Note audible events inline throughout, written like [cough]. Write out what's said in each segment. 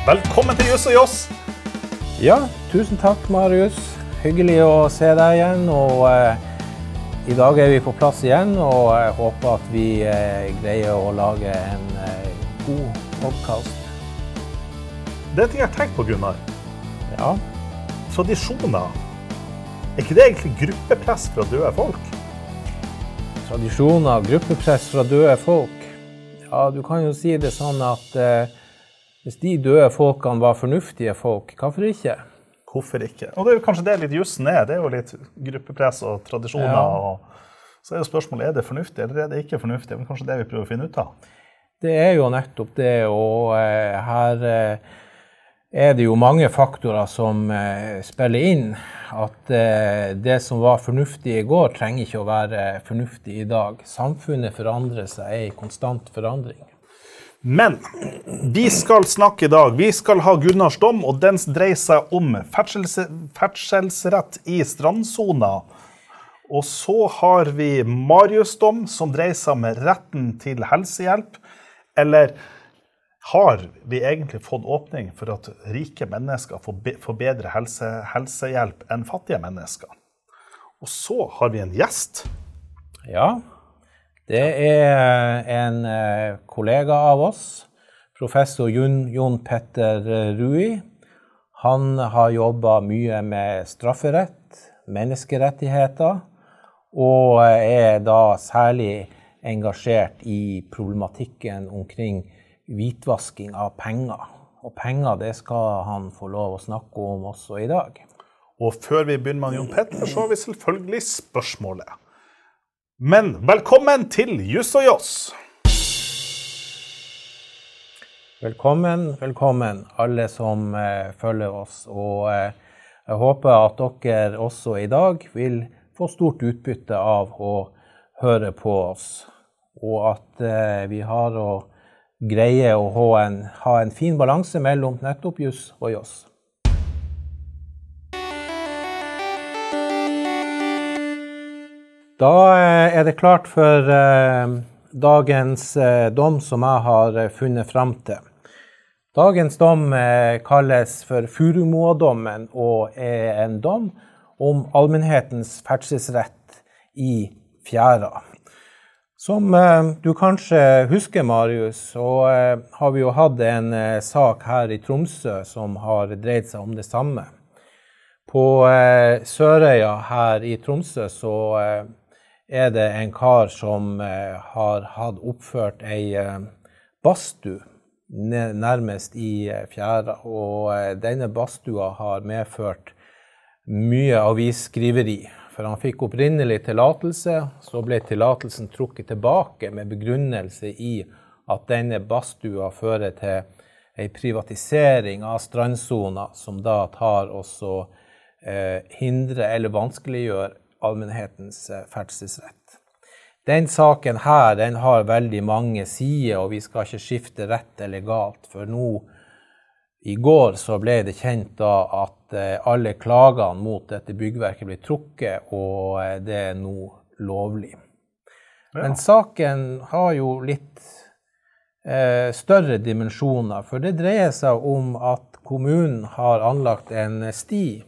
Velkommen til Juss og Joss. Ja, tusen takk, Marius. Hyggelig å se deg igjen. Og eh, i dag er vi på plass igjen, og jeg håper at vi eh, greier å lage en eh, god podkast. Det er ting jeg har tenkt på, Gunnar. Ja. Tradisjoner. Er ikke det egentlig gruppepress fra døde folk? Tradisjoner, gruppepress fra døde folk. Ja, du kan jo si det sånn at eh, hvis de døde folkene var fornuftige folk, hvorfor ikke? Hvorfor ikke? Og det er jo kanskje det litt jussen er. Det er jo litt gruppepress og tradisjoner. Ja. Og så er jo spørsmålet er det fornuftig eller er det ikke fornuftig. Men kanskje det vi prøver å finne ut av. Det er jo nettopp det, og eh, her eh, er det jo mange faktorer som eh, spiller inn. At eh, det som var fornuftig i går, trenger ikke å være fornuftig i dag. Samfunnet forandrer seg, er i konstant forandring. Men vi skal snakke i dag. Vi skal ha Gunnars dom, og den dreier seg om ferdsels, ferdselsrett i strandsona. Og så har vi Marius dom, som dreier seg om retten til helsehjelp. Eller har vi egentlig fått åpning for at rike mennesker får, bedre helse, helsehjelp enn fattige mennesker? Og så har vi en gjest. Ja, det er en eh, kollega av oss, professor Jon, Jon Petter Rui. Han har jobba mye med strafferett, menneskerettigheter, og er da særlig engasjert i problematikken omkring hvitvasking av penger. Og penger det skal han få lov å snakke om også i dag. Og før vi begynner med Jon Petter, så har vi selvfølgelig spørsmålet. Men velkommen til Juss og Joss. Velkommen, velkommen alle som eh, følger oss. Og eh, jeg håper at dere også i dag vil få stort utbytte av å høre på oss. Og at eh, vi har å greie å ha en, ha en fin balanse mellom nettopp juss og joss. Da eh, er det klart for eh, dagens eh, dom som jeg har funnet fram til. Dagens dom kalles for Furumoa-dommen og er en dom om allmennhetens ferdselsrett i fjæra. Som du kanskje husker, Marius, så har vi jo hatt en sak her i Tromsø som har dreid seg om det samme. På Sørøya her i Tromsø så er det en kar som eh, har hatt oppført ei eh, badstue nærmest i eh, fjæra. Og denne badstua har medført mye avisskriveri. For han fikk opprinnelig tillatelse, så ble tillatelsen trukket tilbake med begrunnelse i at denne badstua fører til ei privatisering av strandsona, som da tar også eh, hindrer eller vanskeliggjør allmennhetens eh, ferdselsrett. Den saken her den har veldig mange sider, og vi skal ikke skifte rett eller galt. For nå i går så ble det kjent da at eh, alle klagene mot dette byggverket ble trukket, og eh, det er nå lovlig. Men saken har jo litt eh, større dimensjoner, for det dreier seg om at kommunen har anlagt en sti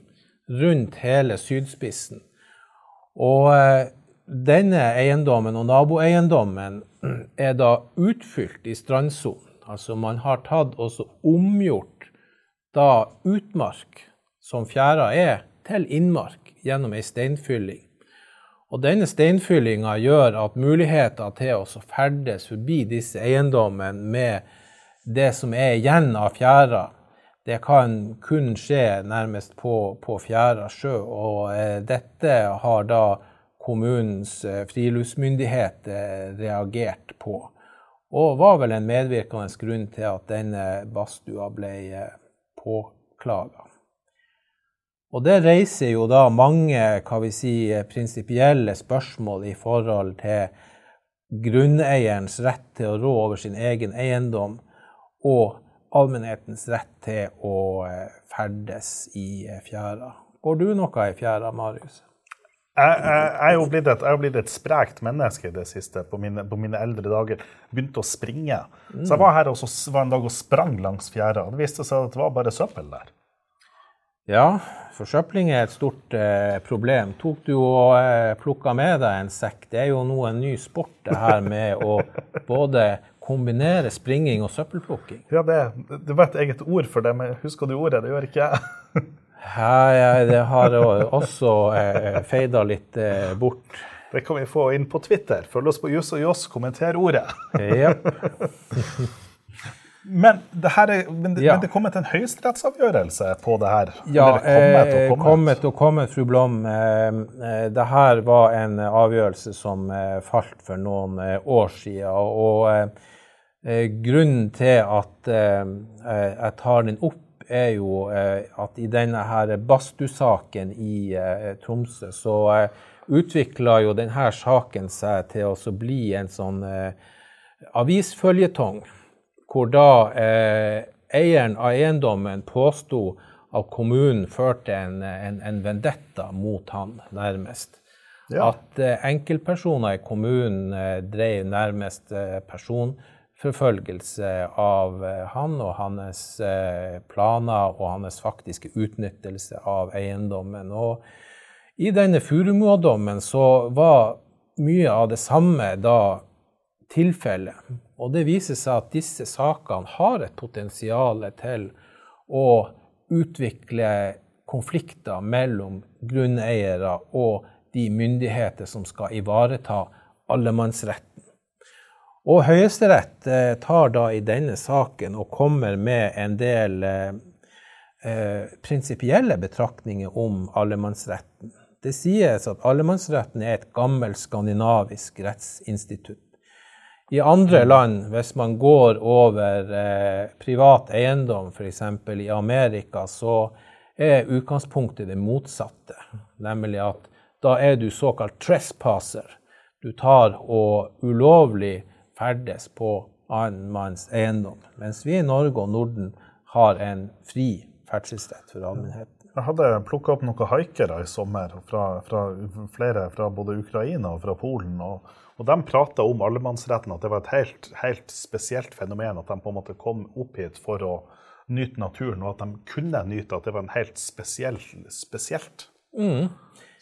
rundt hele sydspissen. Og eh, denne eiendommen og naboeiendommen [clears throat] er da utfylt i strandsonen. Altså man har tatt og omgjort da utmark, som fjæra er, til innmark gjennom ei steinfylling. Og denne steinfyllinga gjør at muligheter til å ferdes forbi disse eiendommene med det som er igjen av fjæra, det kan kun skje nærmest på, på fjæra sjø. Og eh, dette har da kommunens eh, friluftsmyndighet eh, reagert på. Og var vel en medvirkende grunn til at denne badstua ble eh, påklaga. Og det reiser jo da mange hva vi si, prinsipielle spørsmål i forhold til grunneierens rett til å rå over sin egen eiendom og allmennhetens rett til å eh, ferdes i eh, fjæra. Går du noe i fjæra, Marius? Jeg, er jo blitt et, blitt et sprekt menneske i det siste, på mine, på mine eldre dager. Begynte å springe. Så jeg var her og så var en dag og sprang langs fjæra. Det viste seg at det var bare søppel der. Ja, forsøpling er et stort eh, problem. Tok du og eh, plukka med deg en sekk? Det er jo nå en ny sport, det her med å [laughs] både kombinere springing og søppelplukking. Ja, det, det var et eget ord for det, men husker du ordet? Det gjør ikke jeg. Ja, det har også eh, feida litt eh, bort. Det kan vi få inn på Twitter. Følg oss på Juss og Joss, kommenter ordet. [laughs] Men det, er, men det, Ja. men det er kommet en høyesterettsavgjørelse på det her? Ja, det kommet og eh, kommet. og kommet, fru Blom. Eh, eh, det her var en avgjørelse som eh, falt for noen eh, år siden. Og eh, eh, grunnen til at eh, eh, jeg tar den opp, er jo eh, at i denne her badstuesaken i eh, Tromsø, så eh, utvikla jo denne saken seg til å bli en sånn eh, avisføljetong hvor da eh, eieren av eiendommen påsto at kommunen førte en, en, en vendetta mot han, nærmest. Ja. At eh, enkeltpersoner i kommunen eh, drev nærmest eh, personforfølgelse av eh, han og hans eh, planer og hans faktiske utnyttelse av eiendommen. Og i denne Furumoa-dommen så var mye av det samme da tilfellet. Og det viser seg at disse sakene har et potensial til å utvikle konflikter mellom grunneiere og de myndigheter som skal ivareta allemannsretten. Og Høyesterett eh, tar da i denne saken og kommer med en del eh, eh, prinsipielle betraktninger om allemannsretten. Det sies at allemannsretten er et gammelt skandinavisk rettsinstitutt. I andre land, hvis man går over eh, privat eiendom, f.eks. i Amerika, så er utgangspunktet det motsatte. Nemlig at da er du såkalt trespasser. Du tar og ulovlig ferdes på annen manns eiendom. Mens vi i Norge og Norden har en fri ferdselsrett for allmennheten. Jeg hadde plukka opp noen haikere i sommer, fra, fra flere fra både Ukraina og fra Polen. og og De prata om allemannsretten, at det var et helt, helt spesielt fenomen. At de på en måte kom opp hit for å nyte naturen, og at de kunne nyte at det var en helt spesiell, spesielt.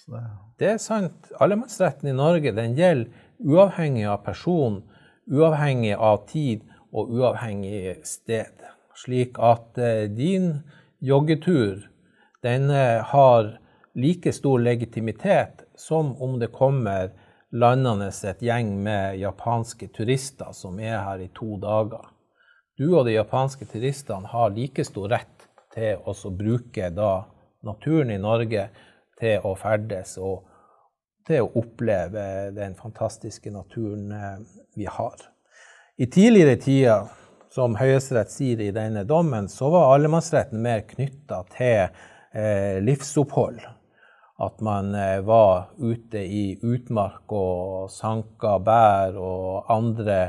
Så det, Det er sant. Allemannsretten i Norge den gjelder uavhengig av person, uavhengig av tid og uavhengig sted. Slik at eh, din joggetur den eh, har like stor legitimitet som om det kommer landende et gjeng med japanske turister som er her i to dager. Du og de japanske turistene har like stor rett til å bruke da naturen i Norge til å ferdes og til å oppleve den fantastiske naturen eh, vi har. I tidligere tider, som Høyesterett sier i denne dommen, så var allemannsretten mer knytta til eh, livsopphold. At man eh, var ute i utmark og sanka bær og andre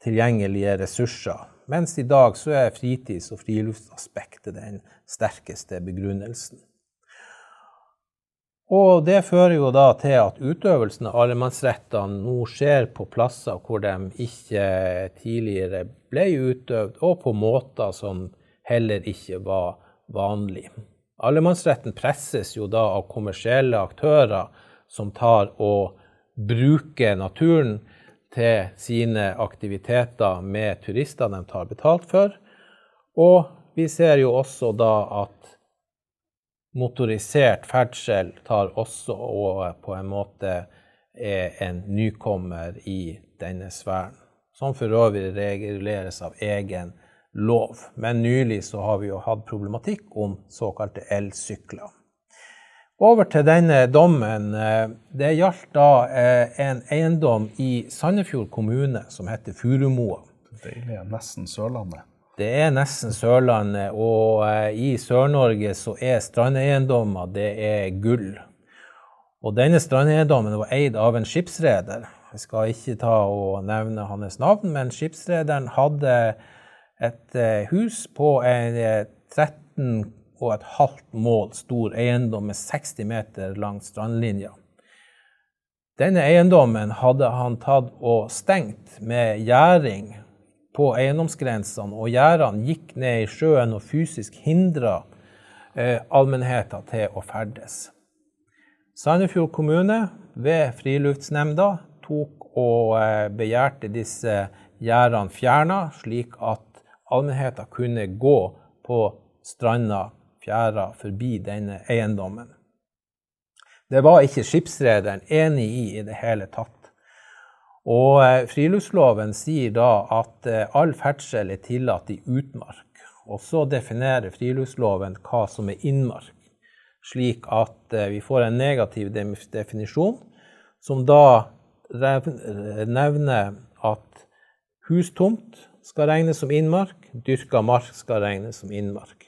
tilgjengelige ressurser. Mens i dag så er fritids- og friluftsaspektet den sterkeste begrunnelsen. Og det fører jo da til at utøvelsen av allemannsrettene nå skjer på plasser hvor de ikke tidligere ble utøvd, og på måter som heller ikke var vanlig. Allemannsretten presses jo da av kommersielle aktører som tar og bruker naturen til sine aktiviteter med turister de tar betalt for. Og vi ser jo også da at motorisert ferdsel tar også og på en måte er en nykommer i denne sfæren. Som for øvrig reguleres av egen lov. Men nylig så har vi jo hatt problematikk om såkalte elsykler. Over til denne dommen. Det gjaldt da eh, en eiendom i Sandefjord kommune som heter Furumoa. deilige nesten Sørlandet. Det er nesten Sørlandet, og eh, i Sør-Norge så er strandeiendommer det er gull. Og denne strandeiendommen var eid av en skipsreder. Jeg skal ikke ta og nevne hans navn, men skipsrederen hadde et eh, hus på en eh, 13 og et halvt mål stor eiendom med 60 meter lang strandlinje. Denne eiendommen hadde han tatt og stengt med gjerding på eiendomsgrensene, og gjerdene gikk ned i sjøen og fysisk hindra eh, allmennheten til å ferdes. Sandefjord kommune ved Friluftsnemnda tok og eh, begjærte disse gjerdene fjerna, slik at allmennheten kunne gå på stranda, fjæra, forbi denne eiendommen. Det var ikke skipsrederen enig i i det hele tatt. Og eh, Friluftsloven sier da at eh, all ferdsel er tillatt i utmark. Og så definerer friluftsloven hva som er innmark, slik at eh, vi får en negativ definisjon, som da nevner at hustomt skal regnes som innmark, dyrka mark skal regnes som innmark.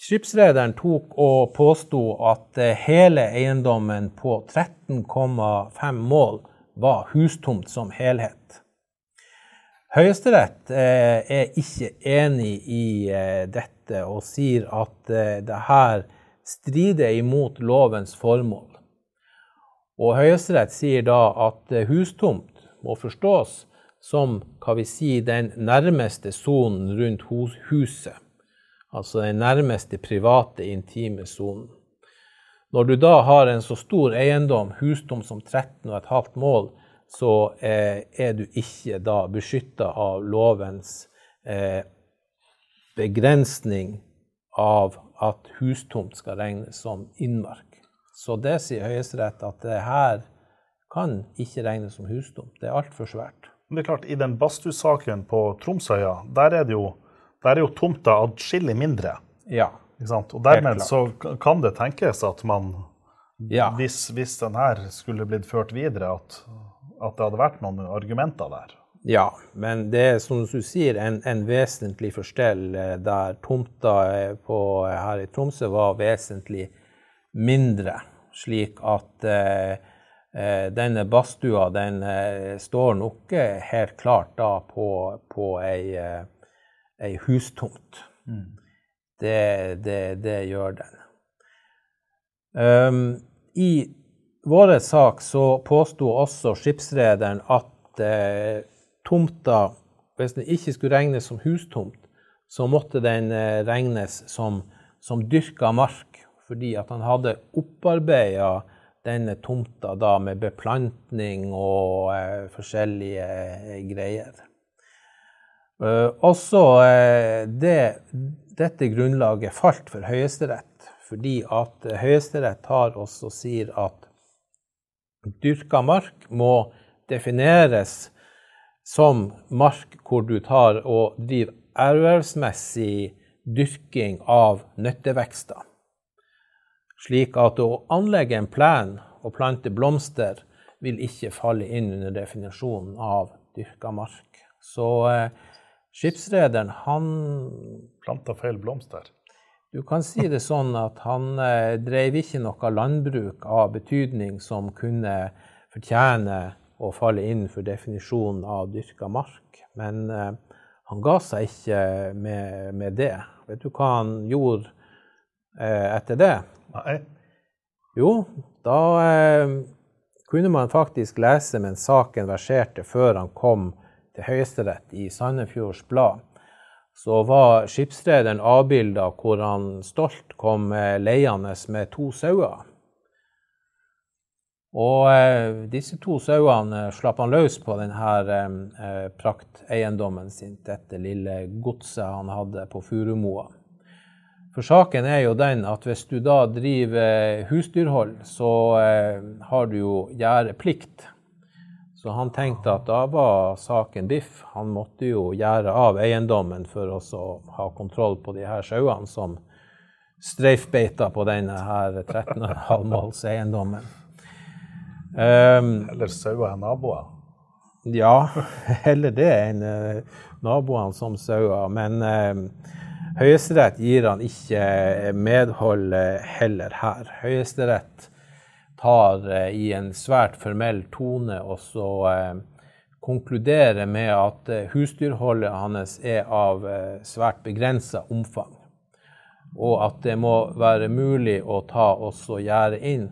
Skipsrederen tok og påsto at hele eiendommen på 13,5 mål var hustomt som helhet. Høyesterett eh, er ikke enig i eh, dette og sier at eh, det her strider imot lovens formål. Og Høyesterett sier da at hustomt må forstås som hva vi sier, den nærmeste sonen rundt huset. Altså den nærmeste private, intime sonen. Når du da har en så stor eiendom, husdom som 13,5 mål, så eh, er du ikke da beskytta av lovens eh, begrensning av at hustomt skal regnes som innmark. Så det sier Høyesterett at det her kan ikke regnes som hustomt. Det er altfor svært. Men det er klart, I den badstuesaken på Tromsøya, der er det jo, der er jo tomta atskillig mindre. Ja. Og dermed så kan det tenkes at man, ja. hvis, hvis den her skulle blitt ført videre, at, at, det hadde vært noen argumenter der. Ja, men det er som du sier en, en vesentlig forskjell eh, der tomta på, her i Tromsø var vesentlig mindre, slik at eh, eh denne badstua den eh, står nok helt klart da på, på ei, eh, ei hustomt. Mm. Det, det, det gjør den. Um, I vår sak så påsto også skipsrederen at eh, tomta, hvis den ikke skulle regnes som hustomt, så måtte den eh, regnes som, som dyrka mark, fordi at han hadde opparbeida denne tomta da med beplantning og eh, forskjellige eh, greier. Uh, også uh, det dette grunnlaget falt for Høyesterett, fordi at Høyesterett har også sier at dyrka mark må defineres som mark hvor du tar og driver ervervsmessig dyrking av nøttevekster. Slik at å anlegge en plen og plante blomster vil ikke falle inn under definisjonen av dyrka mark. Så eh, Skipsrederen, han Planta feil blomster? Du kan si det sånn at han eh, drev ikke noe landbruk av betydning som kunne fortjene å falle inn for definisjonen av dyrka mark. Men eh, han ga seg ikke med, med, det. Vet du hva han gjorde eh, etter det? Nei. Jo, da eh, kunne man faktisk lese mens saken verserte, før han kom til Høyesterett i Sandefjords Blad, så var skipsrederen avbilda hvor han stolt kom leiende med to sauer. Og eh, disse to sauene slapp han løs på denne eh, prakteiendommen sin, dette lille godset han hadde på Furumoa. For saken er jo den at hvis du da driver husdyrhold, så eh, har du jo gjerdeplikt. Så han tenkte at da var saken biff. Han måtte jo gjøre av eiendommen for å ha kontroll på de her sauene som streifbeita på denne her 13,5 måls eiendommen. Um, Eller sauer enn naboer? Ja, [laughs] heller det enn uh, naboene som sauer. Men uh, Høyesterett gir han ikke medhold uh, heller her. Høyesterett tar eh, i en svært formell tone og så eh, konkluderer med at eh, husdyrholdet hans er av svært begrensa omfang. Og at det må være mulig å ta og gjerde inn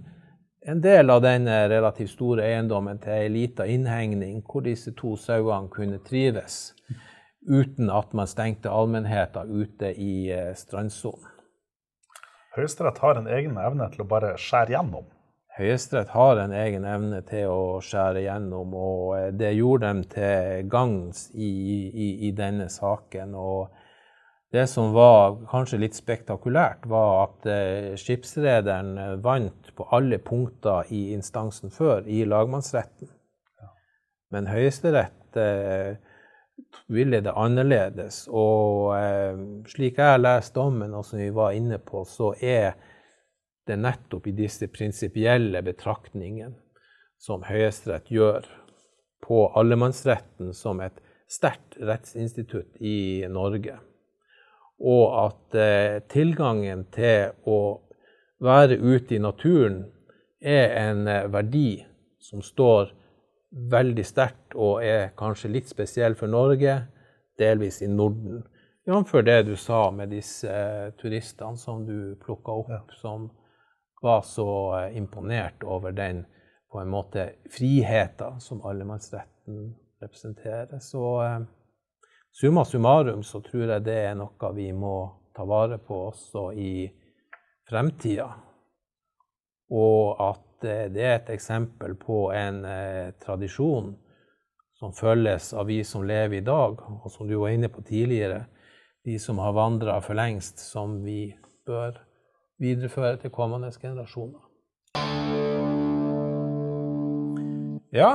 en del av denne relativt store eiendommen til ei lita innhegning hvor disse to sauene kunne trives, uten at man stengte allmennheten ute i strandsonen. Høyesterett har en egen evne til å bare skjære gjennom. Høyesterett har en egen evne til å skjære gjennom, og eh, det gjorde dem til gagns i, i, i denne saken. og det som var kanskje litt spektakulært, var at eh, skipsrederen eh, vant på alle punkter i instansen før, i lagmannsretten. Men Høyesterett ville det annerledes. Og slik jeg leser dommen, og som vi var inne på, så er det nettopp i disse prinsipielle betraktningene som Høyesterett gjør på allemannsretten som et sterkt rettsinstitutt i Norge og at eh, tilgangen til å være ute i naturen er en eh, verdi som står veldig sterkt og er kanskje litt spesiell for Norge, delvis i Norden. Jf. det du sa med disse eh, turistene som du plukka opp, ja. som var så eh, imponert over den på en måte friheten som allemannsretten representerer. Så eh, summa summarum så tror jeg det er noe vi må ta vare på også i fremtida. Og at eh, det er et eksempel på en eh, tradisjon som følges av vi som lever i dag, og som du var inne på tidligere, de som har vandra for lengst, som vi bør videreføre til kommende generasjoner. Ja,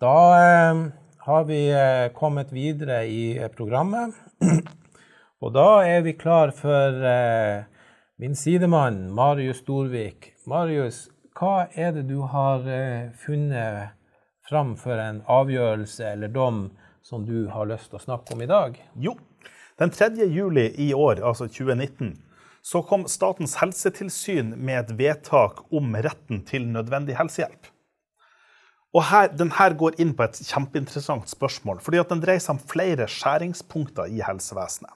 da eh, har vi eh, kommet videre i eh, programmet. [clears throat] Og da er vi klar for eh, min sidemann Marius Storvik. Marius, hva er det du har funnet fram for en avgjørelse eller dom som du har lyst til å snakke om i dag? Jo, den 3. juli i år, altså 2019, så kom Statens helsetilsyn med et vedtak om retten til nødvendig helsehjelp. Og her, den her går inn på et kjempeinteressant spørsmål, fordi at den dreier seg om flere skjæringspunkter i helsevesenet.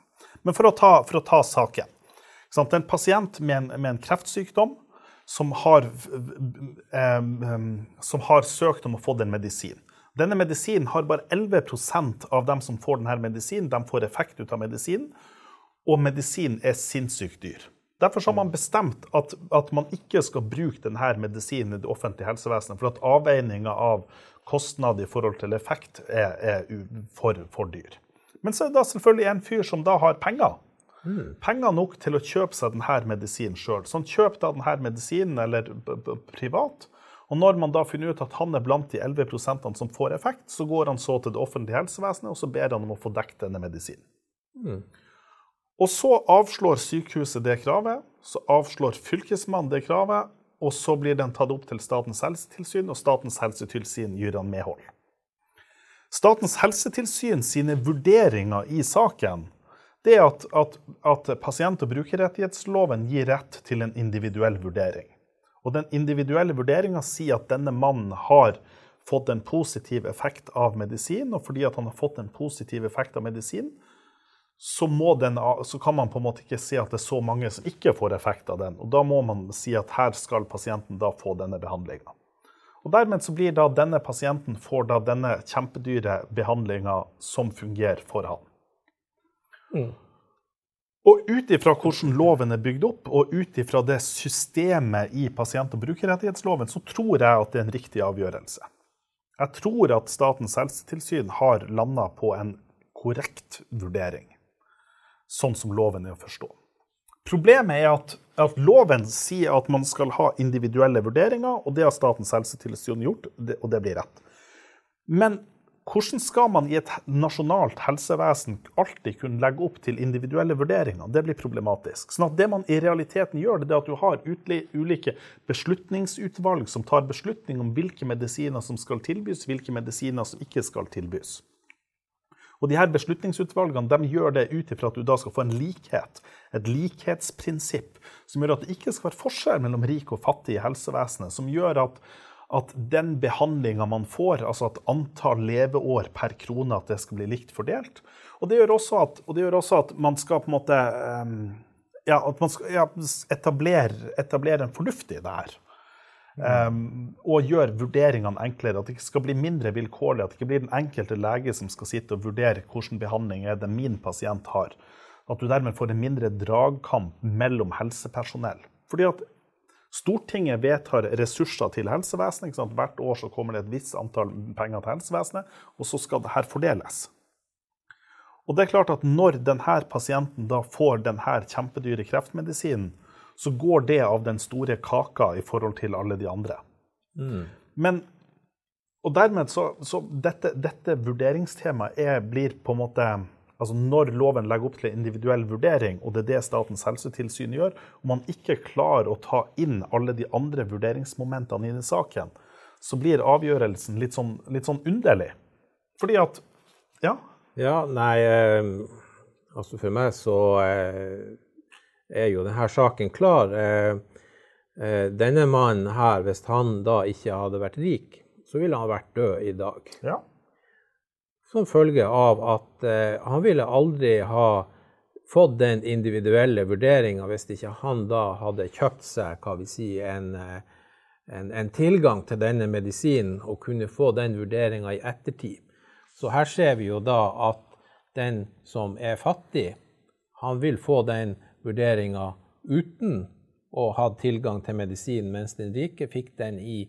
Men for å ta, for å ta saken. Er en pasient med en, med en kreftsykdom som har, eh, som har, søkt om å få den medisin. Denne medisinen har bare 11% av dem som får denne medisinen, de får effekt ut av medisinen. Og medisin er sinnssykt dyr. Derfor har man bestemt at, at, man ikke skal bruke denne medisinen i det offentlige helsevesenet, for at avveininga av kostnad i forhold til effekt er, er for, for, dyr. Men så er det da selvfølgelig en fyr som da har penger. Mm. Penger nok til å kjøpe seg denne medisinen sjøl. Så han kjøper da denne medisinen eller privat. Og når man da finner ut at han er blant de 11% som får effekt, så går han så til det offentlige helsevesenet og så ber han om å få dekket denne medisinen. Mm. Og så avslår sykehuset det kravet, så avslår Fylkesmannen det kravet, og så blir den tatt opp til Statens helsetilsyn, og Statens helsetilsyn gir han medhold. Statens helsetilsyn sine vurderinger i saken det er at, at, at pasient- og brukerrettighetsloven gir rett til en individuell vurdering. Og den individuelle vurderinga sier at denne mannen har fått en positiv effekt av medisin, og fordi han har fått en positiv effekt av medisin, så, den, så, kan man på en måte ikke si at det er så mange som ikke får effekt av den. Og da må man si at her skal pasienten da få denne behandlinga. Og dermed så blir da denne pasienten får da denne kjempedyre behandlinga som fungerer for han. Mm. Og ut ifra hvordan loven er bygd opp, og ut ifra det systemet i pasient- og brukerrettighetsloven, så tror jeg at det er en riktig avgjørelse. Jeg tror at Statens helsetilsyn har landa på en korrekt vurdering sånn som loven er å forstå. Problemet er at, at, loven sier at man skal ha individuelle vurderinger, og det har Statens helsetilsyn gjort, og det blir rett. Men hvordan skal man i et nasjonalt helsevesen alltid kunne legge opp til individuelle vurderinger? Det blir problematisk. Sånn at Det man i realiteten gjør, det er at du har ulike beslutningsutvalg som tar beslutning om hvilke medisiner som skal tilbys, hvilke medisiner som ikke skal tilbys. Og de her Beslutningsutvalgene de gjør det ut ifra at du da skal få en likhet, et likhetsprinsipp, som gjør at det ikke skal være forskjell mellom rik og fattig i helsevesenet, som gjør at, at den behandlinga man får, altså at antall leveår per krone, at det skal bli likt fordelt. Og det gjør også at, gjør også at man skal på en måte um, ja, at man skal ja, etablere, etablere, en fornuft i det her. Um, og gjør vurderingene enklere. At det ikke skal bli mindre vilkårlig. At det ikke blir den enkelte lege som skal sitte og vurdere hvilken behandling er det min pasient har. At du dermed får en mindre dragkamp mellom helsepersonell. Fordi at Stortinget vedtar ressurser til helsevesenet. Hvert år så kommer det et visst antall penger til helsevesenet, og så skal det her fordeles. Og det er klart at Når denne pasienten da får denne kjempedyre kreftmedisinen, så går det av den store kaka i forhold til alle de andre. Mm. Men, og dermed så, så dette, dette vurderingstemaet er, blir på en måte altså Når loven legger opp til individuell vurdering, og det er det Statens helsetilsyn gjør, og man ikke klarer å ta inn alle de andre vurderingsmomentene i den saken, så blir avgjørelsen litt sånn, litt sånn underlig. Fordi at Ja? Ja, nei eh, Altså, for meg så eh, er jo denne saken klar. Eh, eh, denne mannen her, hvis han da ikke hadde vært rik, så ville han vært død i dag. Ja. Som følge av at eh, han ville aldri ha fått den individuelle vurderinga hvis ikke han da hadde kjøpt seg hva vi sier, en, en, en tilgang til denne medisinen og kunne få den vurderinga i ettertid. Så her ser vi jo da at den som er fattig, han vil få den vurderinga uten å ha tilgang til medisin, mens den rike fikk den i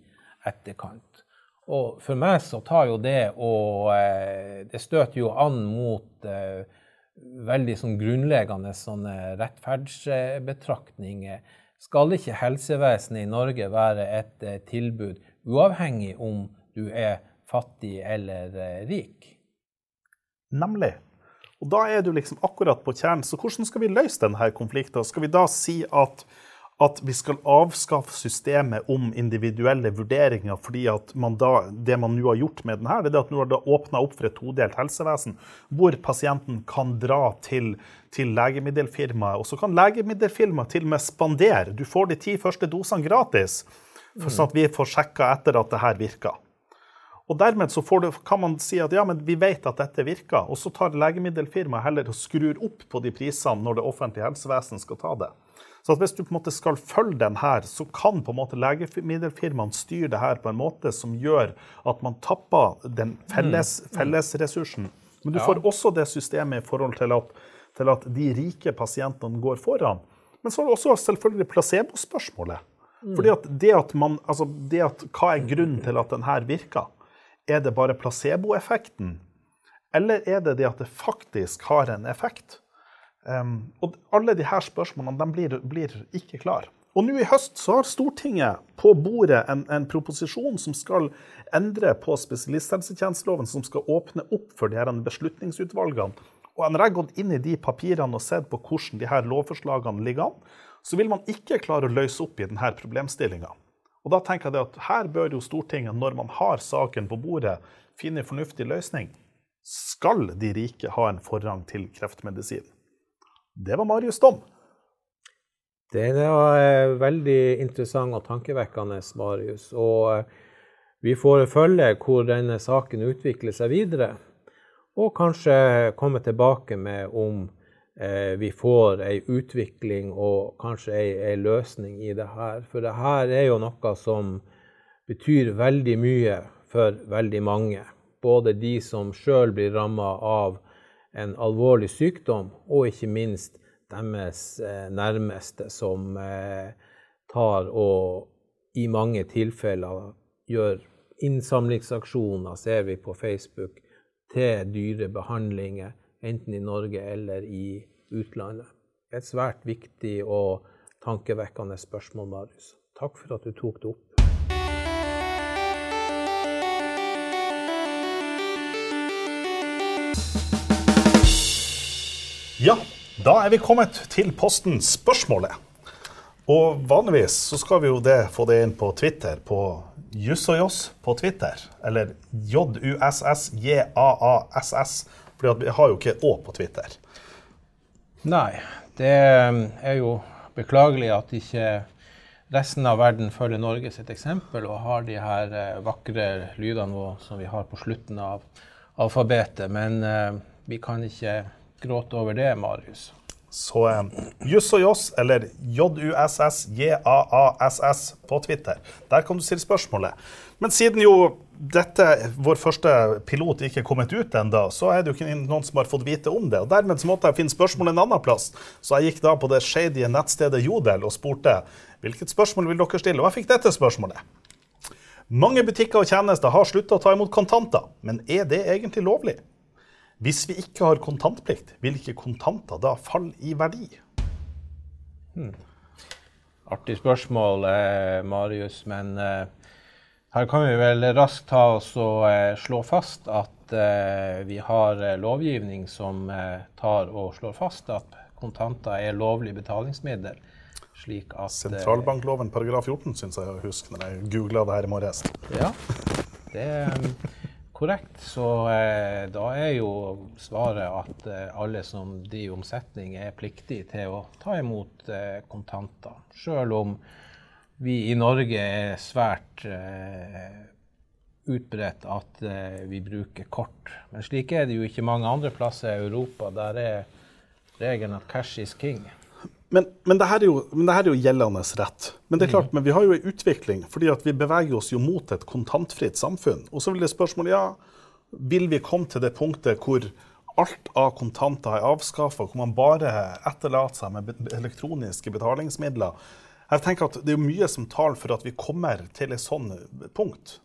etterkant. Og for meg så tar jo det og eh, Det støter jo an mot eh, veldig sånn grunnleggende sånne rettferdsbetraktninger. Skal ikke helsevesenet i Norge være et eh, tilbud uavhengig om du er fattig eller rik? Nemlig. Og da er du liksom akkurat på kjernen. Så hvordan skal vi løse denne konflikten? Skal vi da si at, at vi skal avskaffe systemet om individuelle vurderinger, fordi at man da, det man nå har gjort med denne, det er at nå har det åpna opp for et todelt helsevesen, hvor pasienten kan dra til, til legemiddelfirmaet. Og så kan legemiddelfirmaet til og med spandere. Du får de ti første dosene gratis, for sånn at vi får sjekka etter at det her virker. Og Dermed så du, kan man si at ja, men vi vet at dette virker, og så tar legemiddelfirmaet heller og skrur opp på de prisene når det offentlige helsevesen skal ta det. Så Hvis du på en måte skal følge den her, så kan på en måte legemiddelfirmaene styre det her på en måte som gjør at man tapper den felles, mm. fellesressursen. Men du får også det systemet i forhold til at, til at de rike pasientene går foran. Men så er det også selvfølgelig placebospørsmålet. Mm. Fordi at det at man, altså det at, Hva er grunnen til at den her virker? Er det bare placeboeffekten, eller er det det at det faktisk har en effekt? Um, og alle disse spørsmålene blir, blir, ikke klare. Og nå i høst så har Stortinget på bordet en, en proposisjon som skal endre på spesialisthelsetjenesteloven, som skal åpne opp for de her beslutningsutvalgene. Og når jeg har gått inn i de papirene og sett på hvordan de her lovforslagene ligger an, så vil man ikke klare å løse opp i denne problemstillinga. Og da tenker jeg at Her bør jo Stortinget, når man har saken på bordet, finne en fornuftig løsning. Skal de rike ha en forrang til kreftmedisin? Det var Marius dom. Det var eh, veldig interessant og tankevekkende, Marius. Og eh, vi får følge hvor denne saken utvikler seg videre. Og kanskje komme tilbake med om eh, vi får ei utvikling og kanskje ei, ei, løsning i det her. For det her er jo noe som betyr veldig mye for veldig mange. Både de som sjøl blir ramma av en alvorlig sykdom, og ikke minst deres eh, nærmeste, som eh, tar og i mange tilfeller gjør innsamlingsaksjoner, ser vi på Facebook, til dyre behandlinger enten i Norge eller i utlandet. Et svært viktig og tankevekkende spørsmål, Marius. Takk for at du tok det opp. Ja, da er vi kommet til posten Spørsmålet. Og vanligvis så skal vi jo det, få det inn på Twitter, på Jussojås på Twitter. Eller JUSSJAASS for vi har jo ikke Å på Twitter. Nei. Det er jo beklagelig at ikke resten av verden følger Norge sitt eksempel og har de her eh, vakre lydene som vi har på slutten av alfabetet. Men eh, vi kan ikke gråte over det, Marius. Så eh, Juss og Joss, eller JUSSJAASS på Twitter. Der kan du stille spørsmålet. Men siden jo dette, vår første pilot ikke er kommet ut ennå, så er det jo ikke noen som har fått vite om det. og Dermed så måtte jeg finne spørsmål en annen plass. Så jeg gikk da på det shady nettstedet Jodel og spurte hvilket spørsmål vil dere stille. Og jeg fikk dette spørsmålet. Mange butikker og tjenester har slutta å ta imot kontanter, men er det egentlig lovlig? Hvis vi ikke har kontantplikt, vil ikke kontanter da falle i verdi? Hmm. Artig spørsmål, eh, Marius. Men eh, her kan vi vel raskt ta oss og eh, slå fast at eh, vi har eh, lovgivning som tar og slår fast at kontanter er lovlig betalingsmiddel slik at Sentralbankloven paragraf 14 syns jeg å huske når jeg googla det her i morges. Ja, det er um, korrekt. Så eh, da er jo svaret at eh, alle som driver omsetning, er pliktig til å ta imot eh, kontanter. Sjøl om vi i Norge er svært eh, utbredt at eh, vi bruker kort. Men slik er det jo ikke mange andre plasser i Europa. Der er regelen at cash is king. Men, men, det jo, men, det her er jo, gjeldende rett. Men det er klart, mm. men vi har jo en utvikling, fordi vi beveger oss jo mot et kontantfritt samfunn. Og så vil det spørsmålet ja, vil vi komme til det punktet hvor alt av kontanter er avskaffa, hvor man bare etterlater seg med elektroniske betalingsmidler? Jeg tenker at Det er mye som taler for at vi kommer til et sånt punkt.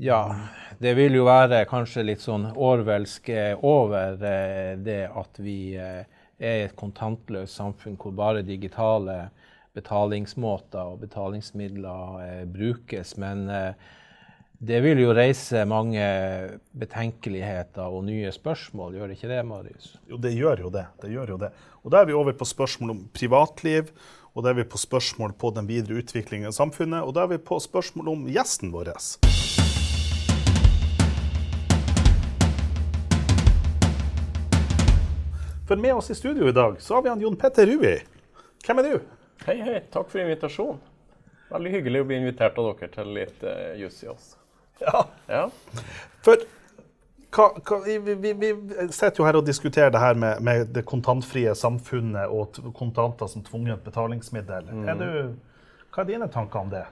Ja, det vil jo være kanskje litt sånn årvelsk over eh, det at vi er er et kontantløst samfunn hvor bare digitale betalingsmåter og betalingsmidler eh, brukes. Men eh, det vil jo reise mange betenkeligheter og nye spørsmål, gjør det ikke det, Marius? Jo, det gjør jo det. det gjør jo det. Og da er vi over på spørsmål om privatliv, og da er vi på spørsmål på den videre utviklingen av samfunnet, og da er vi på spørsmål om gjesten vår. For med oss i studio i dag så har vi han Jon Petter Rui. Hvem er du? Hei, hei. Takk for invitasjonen. Veldig hyggelig å bli invitert av dere til litt uh, juss i oss. Ja. ja. For hva, hva, vi, vi, vi, sitter jo her og diskuterer det her med, med det kontantfrie samfunnet og kontanter som tvunget betalingsmiddel. Mm. Er du, hva er dine tanker om det?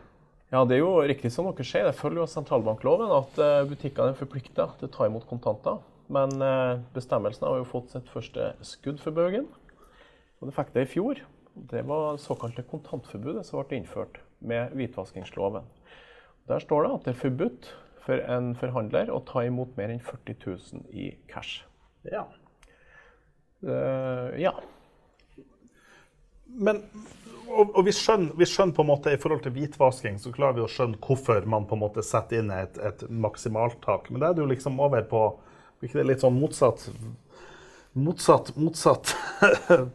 Ja, Det er jo riktig som dere sier. Det følger jo sentralbankloven at uh, butikkene er forplikta til å ta imot kontanter. Men eh, bestemmelsen har jo fått sitt første skudd for bøgen. Og det fikk det i fjor. Det var det såkalte kontantforbudet som ble innført med hvitvaskingsloven. Der står det at det er forbudt for en forhandler å ta imot mer enn 40 000 i cash. Ja. Uh, ja. Men og, og vi, skjønner, vi, skjønner, på en måte i forhold til hvitvasking, så klarer vi å skjønne hvorfor man på en måte setter inn et, et maksimaltak. Men det er jo liksom over på ikke det litt sånn motsatt Motsatt Motsatt [laughs]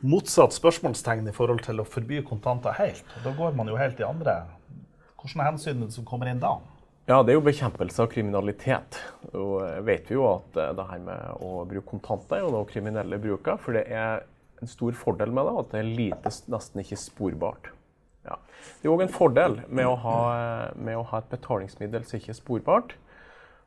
motsatt spørsmålstegn i forhold til å forby kontanter helt. Og da går man jo helt i andre. Hvilke hensyn som kommer inn da? Ja, Det er jo bekjempelse av kriminalitet. Og vet vi jo at eh, det her med å bruke kontanter er jo noe kriminelle bruker. For det er en stor fordel med det at det er lite, nesten ikke sporbart. Ja. Det er òg en fordel med å, ha, med å ha et betalingsmiddel som ikke er sporbart.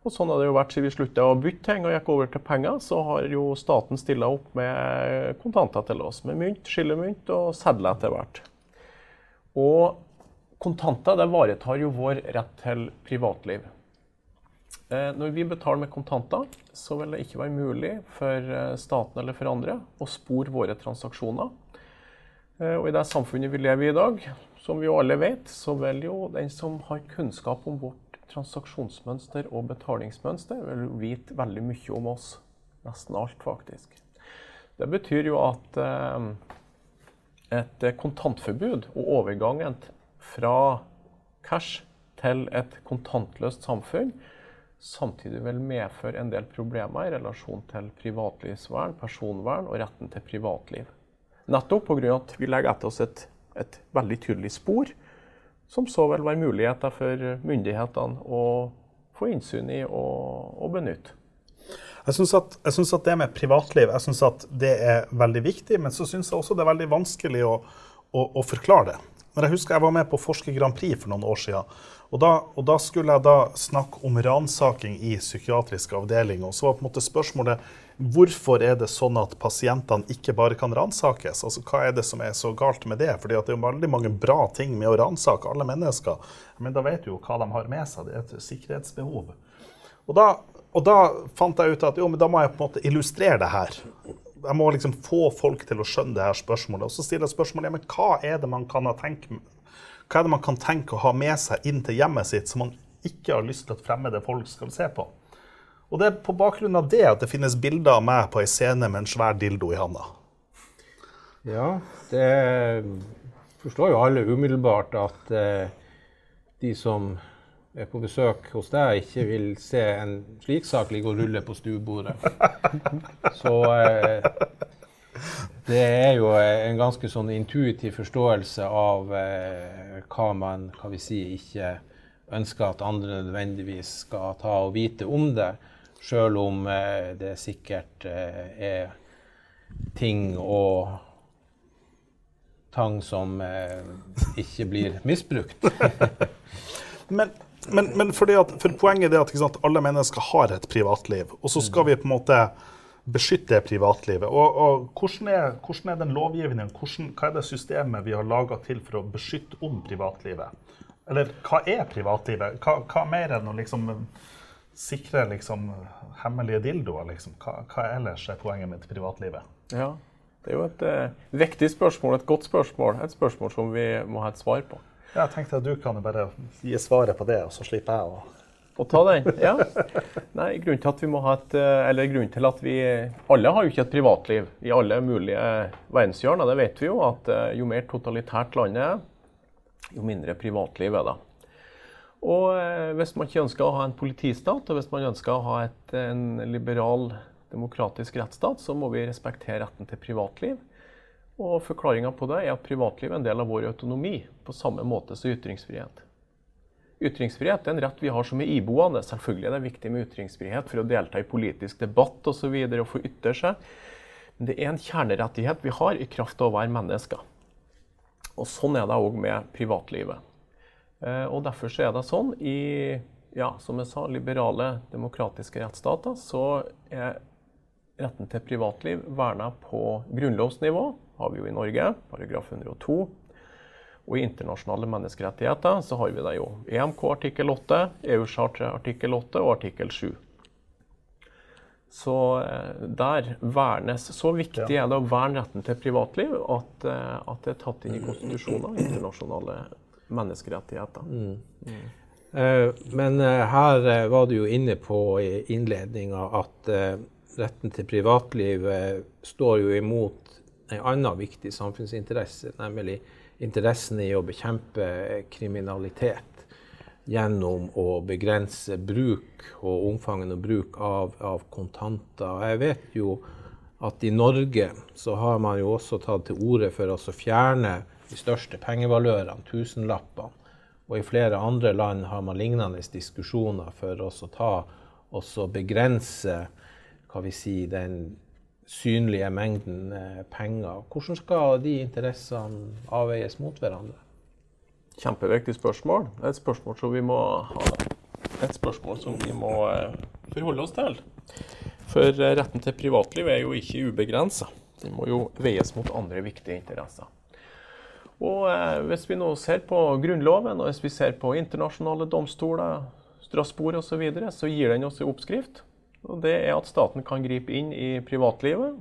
Og sånn har det jo vært siden vi slutta å bytte ting og gikk over til penger. Så har jo staten stilla opp med kontanter til oss, med mynt, skillemynt og sedler etter hvert. Og kontanter det ivaretar jo vår rett til privatliv. Eh, når vi betaler med kontanter, så vil det ikke være mulig for eh, staten eller for andre å spore våre transaksjoner. Eh, og i det samfunnet vi lever i i dag, som vi jo alle vet, så vil jo den som har kunnskap om vårt transaksjonsmønster og betalingsmønster vil vite veldig mye om oss. Nesten alt, faktisk. Det betyr jo at et kontantforbud og overgangen fra cash til et kontantløst samfunn samtidig vil medføre en del problemer i relasjon til privatlivsvern, personvern og retten til privatliv. Nettopp pga. at vi legger etter oss et, et veldig tydelig spor som så vil være muligheter for myndighetene å få innsyn i og, og benytte. Jeg syns at, at, det med privatliv jeg synes at det er veldig viktig, men så syns jeg også det er veldig vanskelig å, å, å forklare det. Men jeg husker jeg var med på Forsker Grand Prix for noen år siden. Og da, og da skulle jeg da snakke om ransaking i psykiatrisk avdeling. Og så var på en måte spørsmålet hvorfor er det sånn at pasientene ikke bare kan ransakes? Altså, hva er det som er så galt med det? Fordi det er jo veldig mange bra ting med å ransake alle mennesker. Men da vet du jo hva de har med seg. Det er et sikkerhetsbehov. Og da, og da fant jeg ut at jo, men da må jeg på en måte illustrere det her jeg må liksom få folk til å skjønne det her spørsmålet. Og så stiller jeg spørsmålet ja, men hva er det man kan tenke hva er det man kan tenke å ha med seg inn til hjemmet sitt som man ikke har lyst til at fremmede folk skal se på. Og det er på bakgrunn av det at det finnes bilder av meg på ei scene med en svær dildo i handa. Ja, det forstår jo alle umiddelbart at eh, de som er på besøk hos deg, ikke vil se en slik sak ligge og rulle på stuebordet. [laughs] Så eh, det er jo en ganske sånn intuitiv forståelse av eh, hva man hva vi si, ikke ønsker at andre nødvendigvis skal ta og vite om det, sjøl om eh, det sikkert eh, er ting og tang som eh, ikke blir misbrukt. [laughs] Men men, men at, for poenget er at sant, alle mennesker har et privatliv, og så skal vi på en måte beskytte privatlivet. Og, og hvordan, er, hvordan, er, den lovgivningen, hvordan, hva er det systemet vi har laga til for å beskytte om privatlivet? Eller hva er privatlivet? Hva, hva mer enn å liksom sikre liksom, hemmelige dildoer? Liksom? Hva, hva, ellers er poenget med privatlivet? Ja, Det er jo et uh, viktig spørsmål, et godt spørsmål. Et spørsmål som vi må ha et svar på. Jeg tenkte at du kan bare gi svaret på det, og så slipper jeg å å ta den? Ja. Nei, grunnen til at vi må ha et eh, Eller grunnen til at vi Alle har jo ikke et privatliv i alle mulige verdenshjørner. Det vet vi jo, at eh, jo mer totalitært landet er, jo mindre privatliv er det. Og eh, hvis man ikke ønsker å ha en politistat, og hvis man ønsker å ha et, en liberal, demokratisk rettsstat, så må vi respektere retten til privatliv. Og Forklaringa på det er at privatliv er en del av vår autonomi, på samme måte som ytringsfrihet. Ytringsfrihet er en rett vi har som er iboende. Selvfølgelig er det viktig med ytringsfrihet for å delta i politisk debatt osv. Og, så og få ytre seg. Men det er en kjernerettighet vi har i kraft av å være mennesker. Og Sånn er det òg med privatlivet. Eh, og Derfor er det sånn i ja, som jeg sa, liberale, demokratiske rettsstater, så er retten til privatliv verna på grunnlovsnivå har vi jo i Norge, paragraf 102. Og i internasjonale menneskerettigheter så har vi det jo EMK artikkel 8, EU-charteret artikkel 8 og artikkel 7. Så eh, der vernes Så viktig er det å verne retten til privatliv at, eh, at det er tatt inn i konstitusjoner internasjonale menneskerettigheter. Mm. Uh, men her var du jo inne på i innledninga at retten til privatliv står jo imot en annen viktig samfunnsinteresse, nemlig interessen i å bekjempe kriminalitet gjennom å begrense bruk og omfanget og bruk av, av kontanter. Jeg vet jo at i Norge så har man jo også tatt til orde for å fjerne de største pengevalørene, tusenlappene. Og i flere andre land har man lignende diskusjoner for å ta begrense hva vi si, den synlige mengden eh, penger. Hvordan skal de interessene avveies mot hverandre? Kjempeviktig spørsmål. Det er et spørsmål som vi må spørsmål som vi må eh, forholde oss til. For eh, retten til privatliv er jo ikke ubegrensa. Den må jo veies mot andre viktige interesser. Og Hvis vi nå ser på Grunnloven, og hvis vi ser på internasjonale domstoler, Strasbourg osv., så, videre, så gir den oss en oppskrift og det er at staten kan gripe inn i privatlivet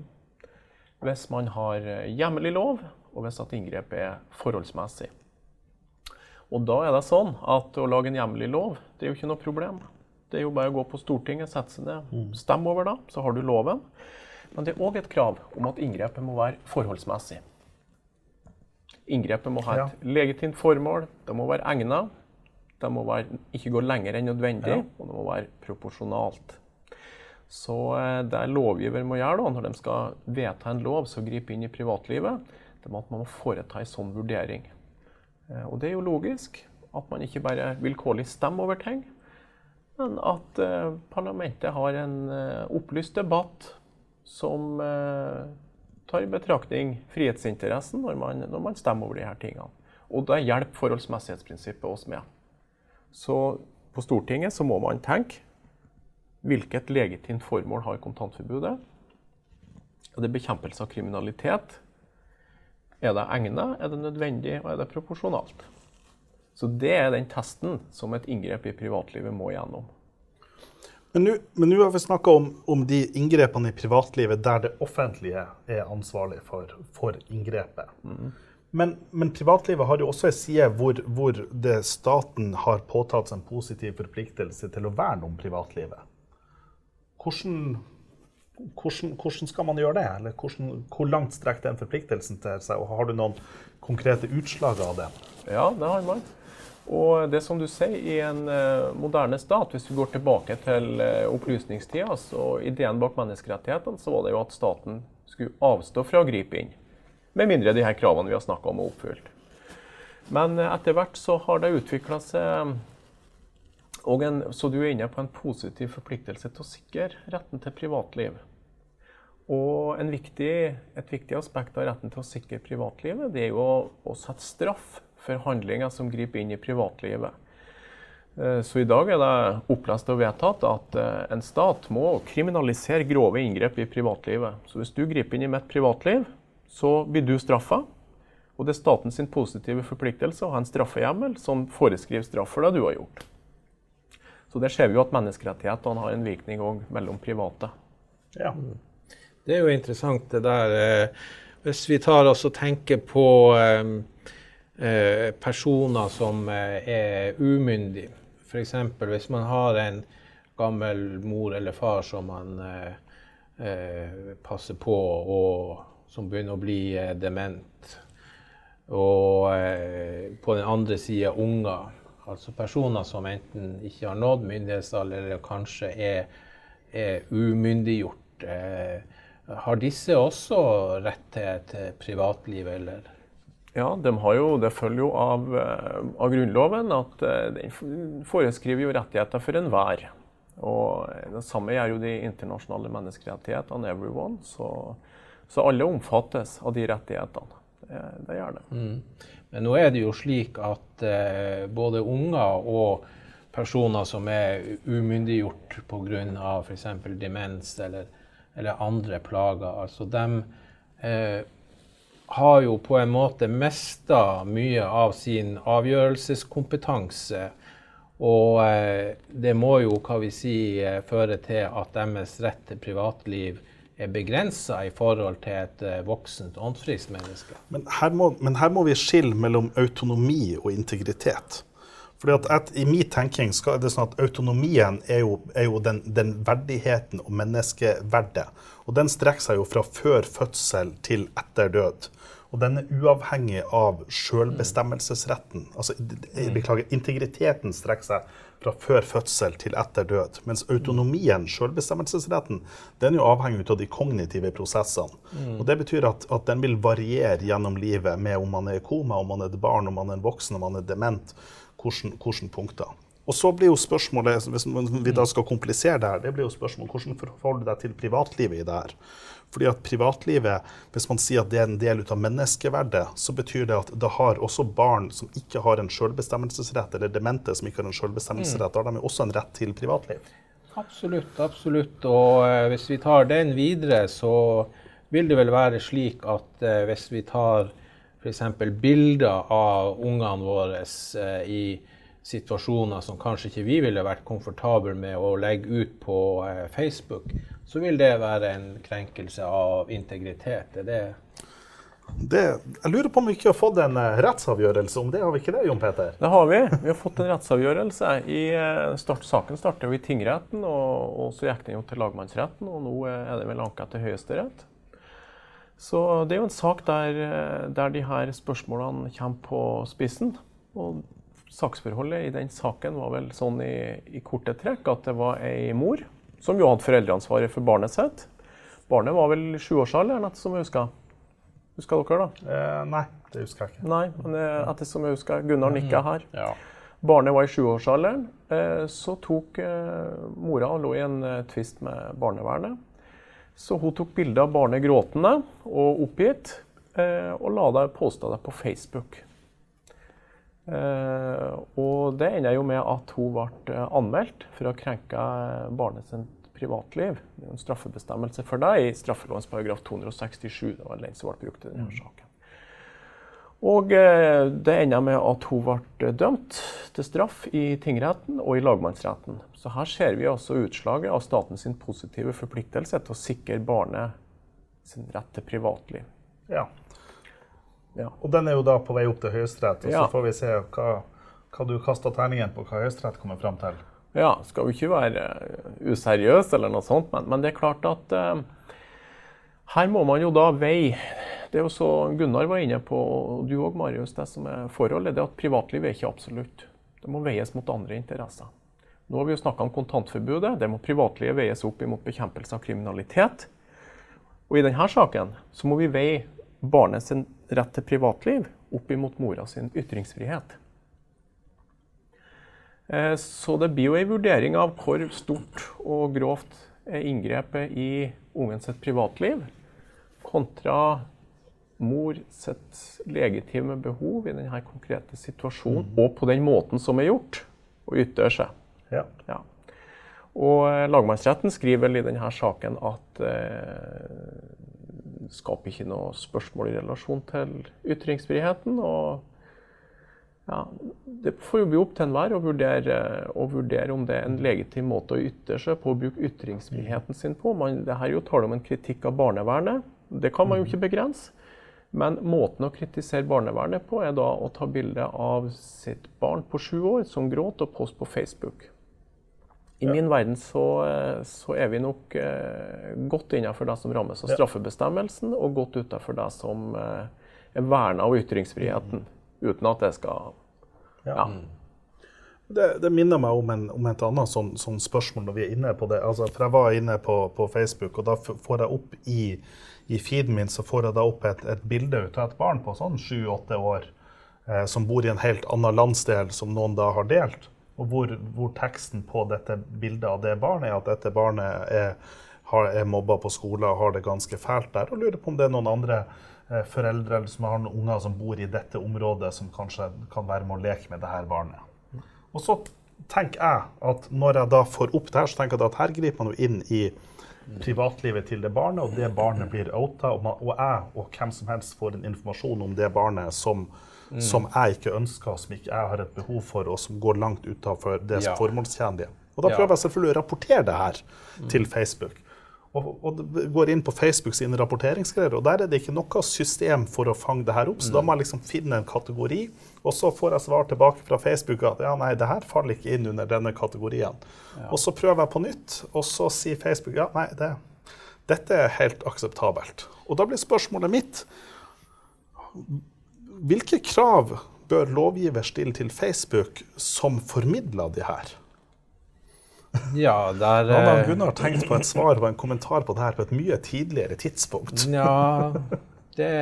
hvis man har hjemmelig lov, og hvis at inngrepet er forholdsmessig. Og da er det sånn at å lage en hjemmelig lov, det er jo ikke noe problem. Det er jo bare å gå på Stortinget, sette seg ned, mm. stemme over da, så har du loven. Men det er òg et krav om at inngrepet må være forholdsmessig. Inngrepet må ha et ja. legitimt formål, det må være egnet, det må være, ikke gå lenger enn nødvendig, ja. og det må være proporsjonalt. Så det det lovgiver må gjøre da, når de skal vedta en lov som griper inn i privatlivet, det er at man må foreta en sånn vurdering. Eh, og det er jo logisk at man ikke bare vilkårlig stemmer over ting, men at eh, parlamentet har en opplyst debatt som tar i betraktning frihetsinteressen når man, når man stemmer over her tingene. Og da hjelper forholdsmessighetsprinsippet oss med. Så på Stortinget så må man tenke hvilket legitimt formål har kontantforbudet? Er det bekjempelse av kriminalitet? Er det egnet, er det nødvendig og er det proporsjonalt? Så det er den testen som et inngrep i privatlivet må gjennom. Men nå har vi snakka om, om, de inngrepene i privatlivet der det offentlige er ansvarlig for, for inngrepet. Mm. Men, men, privatlivet har jo også en side hvor, hvor staten har påtatt seg en positiv forpliktelse til å verne om privatlivet. Hvordan, hvordan, hvordan skal man gjøre det? Eller hvordan, hvor langt strekker den forpliktelsen til seg? Og har du noen konkrete utslag av det? Ja, det har man. Og det som du sier, i en uh, moderne stat, hvis vi går tilbake til uh, opplysningstida, så ideen bak menneskerettighetene, så var det jo at staten skulle avstå fra å gripe inn. Med mindre de her kravene vi har snakka om, er oppfylt. Men uh, etter hvert så har det utvikla seg en, Så du er inne på en positiv forpliktelse til å sikre retten til privatliv. Og viktig, et viktig aspekt av retten til å sikre privatlivet, det er jo å, å sette straff for handlinger som griper inn i privatlivet. Eh, så i dag er det opplest og vedtatt at eh, en stat må kriminalisere grove inngrep i privatlivet. Så hvis du griper inn i mitt privatliv, så blir du straffa. Og det er statens positive forpliktelse å ha en straffehjemmel som foreskriver straff for det du har gjort. Så der ser vi jo at menneskerettighetene har en virkning òg mellom private. Ja. Det er jo interessant det der. Eh, hvis vi tar oss og tenker på Eh, personer som eh, er umyndige. F.eks. hvis man har en gammel mor eller far som man eh, eh, passer på, og som begynner å bli eh, dement. Og eh, på den andre sida unger. Altså personer som enten ikke har nådd myndighetsalder, eller kanskje er, er umyndiggjort. har disse også rett til et privatliv, eller? Ja, de jo, det følger jo av, eh, av Grunnloven at eh, den foreskriver jo rettigheter for enhver. Og det samme gjør jo de internasjonale menneskerettighetene, everyone. Så, så alle omfattes av de rettighetene. Det, det gjør det. Mm. Men nå er det jo slik at eh, både unger og personer som er umyndiggjort pga. f.eks. demens eller, eller, andre plager, altså de eh, har jo på en måte mista mye av sin avgjørelseskompetanse. Og eh, det må jo hva vi si, føre til at deres rett til privatliv er begrensa i forhold til et eh, voksent åndsfriskt menneske. Men her, må, men her, må, vi skille mellom autonomi og integritet. Fordi at et, I min tenking skal det sånn at autonomien er jo, er jo den, den, verdigheten og menneskeverdet. Og den strekker seg jo fra før fødsel til etter død. Og den er uavhengig av selvbestemmelsesretten. Altså, mm. beklager, integriteten strekker seg fra før fødsel til etter død. Mens autonomien, selvbestemmelsesretten, den er jo avhengig av de kognitive prosessene. Mm. Og Det betyr at, at, den vil variere gjennom livet med om man er i koma, om man er et barn, om man er en voksen, om man er dement. Hvilke punkter. Og så blir jo spørsmålet, hvis vi da skal komplisere det her, det blir jo spørsmålet hvordan forholder du deg til privatlivet i det her? Fordi at privatlivet, hvis man sier at det er en del av menneskeverdet, så betyr det at det har også barn som ikke har en selvbestemmelsesrett, eller demente som ikke har en selvbestemmelsesrett, da har de også en rett til privatliv. Absolutt, absolutt. Og eh, hvis vi tar den videre, så vil det vel være slik at eh, hvis vi tar f.eks. bilder av ungene våre eh, i situasjoner som kanskje ikke vi ville vært komfortable med å legge ut på eh, Facebook, så vil det være en krenkelse av integritet. Er det det, jeg lurer på om vi ikke har fått en uh, rettsavgjørelse om det. Har vi ikke det, Jon Peter? Det har vi. Vi har fått en rettsavgjørelse. I, uh, start, saken startet jo i tingretten, og, og så gikk den jo til lagmannsretten. Og nå er det vel anka til Høyesterett. Så det er jo en sak der, der de her spørsmålene kommer på spissen. Og saksforholdet i den saken var vel sånn i, i korte trekk at det var ei mor som jo hadde foreldreansvaret for barnet sitt. Barnet var vel sjuårsalderen, etter som jeg husker. Husker dere, da? Eh, nei, det husker jeg ikke. Nei, men ettersom etter som jeg husker, Gunnar nikka her. Ja. Barnet var i sjuårsalderen. Eh, så tok eh, mora og lå i en eh, tvist med barnevernet. Så hun tok bilde av barnet gråtende og oppgitt, eh, og la det, posta det på Facebook. Eh, og det ender jo med at hun ble eh, anmeldt for å krenke barnet sitt privatliv. Det er en straffebestemmelse for det i straffelovens paragraf 267. Det var den som ble brukt i denne saken. Og eh, det enda med at hun ble dømt til straff i tingretten og i lagmannsretten. Så her ser vi også utslaget av statens positive forpliktelse til å sikre barnet sin rett til privatliv. Ja. Ja. Og den er jo da på vei opp til Høyesterett, og så får vi se hva, hva du kaster terningen på, hva Høyesterett kommer fram til. Ja, skal jo ikke være eh, useriøs eller noe sånt, men, men det er klart at eh, her må man jo da veie Det er jo så Gunnar var inne på, og du òg, Marius, det som er forholdet, det er at privatliv er ikke absolutt. Det må veies mot andre interesser. Nå har vi jo snakka om kontantforbudet. Det må privatlivet veies opp imot bekjempelse av kriminalitet. Og i denne saken så må vi veie barnet sin rett til privatliv opp imot mora sin ytringsfrihet. Eh, Så det blir jo en vurdering av hvor stort og grovt er inngrepet i ungens privatliv kontra mor sitt legitime behov i denne konkrete situasjonen, og på den måten som er gjort, og ytre seg. Ja. Ja. Og lagmannsretten skriver vel i denne saken at eh, skaper ikke noe spørsmål i relasjon til ytringsfriheten. og ja, Det får jo bli opp til enhver å å vurdere om det er en legitim måte å ytre seg på, å bruke ytringsfriheten sin på. Man, det her er jo tale om en kritikk av barnevernet. Det kan man jo ikke begrense. Men måten å kritisere barnevernet på, er da å ta bilde av sitt barn på sju år som gråter, og poste på Facebook. I min verden så, så er vi nok eh, godt innenfor det som rammes av straffebestemmelsen, og godt utenfor det som eh, er verna av ytringsfriheten. Uten at det skal Ja. Det, det minner meg om, en, om et annet sånn, sånn spørsmål når vi er inne på det. Altså, for Jeg var inne på, på Facebook, og da får jeg opp i, i feeden min så får jeg da opp et, et bilde ut av et barn på sånn sju-åtte år eh, som bor i en helt annen landsdel, som noen da har delt. Og hvor, hvor teksten på dette bildet av det barnet er at dette barnet er, har, er mobba på skolen og har det ganske fælt der. Og lurer på om det er noen andre eh, foreldre eller som har noen unger som bor i dette området, som kanskje kan være med å leke med det her barnet. Og så tenker jeg at når jeg da får opp det her, så tenker jeg at her griper man jo inn i privatlivet til det barnet, og det barnet blir outa, og, man, og jeg og hvem som helst får en informasjon om det barnet som, som jeg ikke ønsker, som ikke jeg har et behov for, og som går langt utenfor det Ja. formålstjenlige. Og da Ja. prøver jeg selvfølgelig å rapportere det her til Facebook. Og, og går inn på Facebook sine rapporteringsgreier, og der er det ikke noe system for å fange det her opp. Så da må jeg liksom finne en kategori, og så får jeg svar tilbake fra Facebook at ja, nei, det her faller ikke inn under denne kategorien. Og så prøver jeg på nytt, og så sier Facebook ja, nei, det, dette er helt akseptabelt. Og da blir spørsmålet mitt hvilke krav bør lovgiver stille til Facebook som formidler de her? Ja, der Hadde han eh, Gunnar tenkt på et svar og en kommentar på det her på et mye tidligere tidspunkt? [laughs] Ja, det,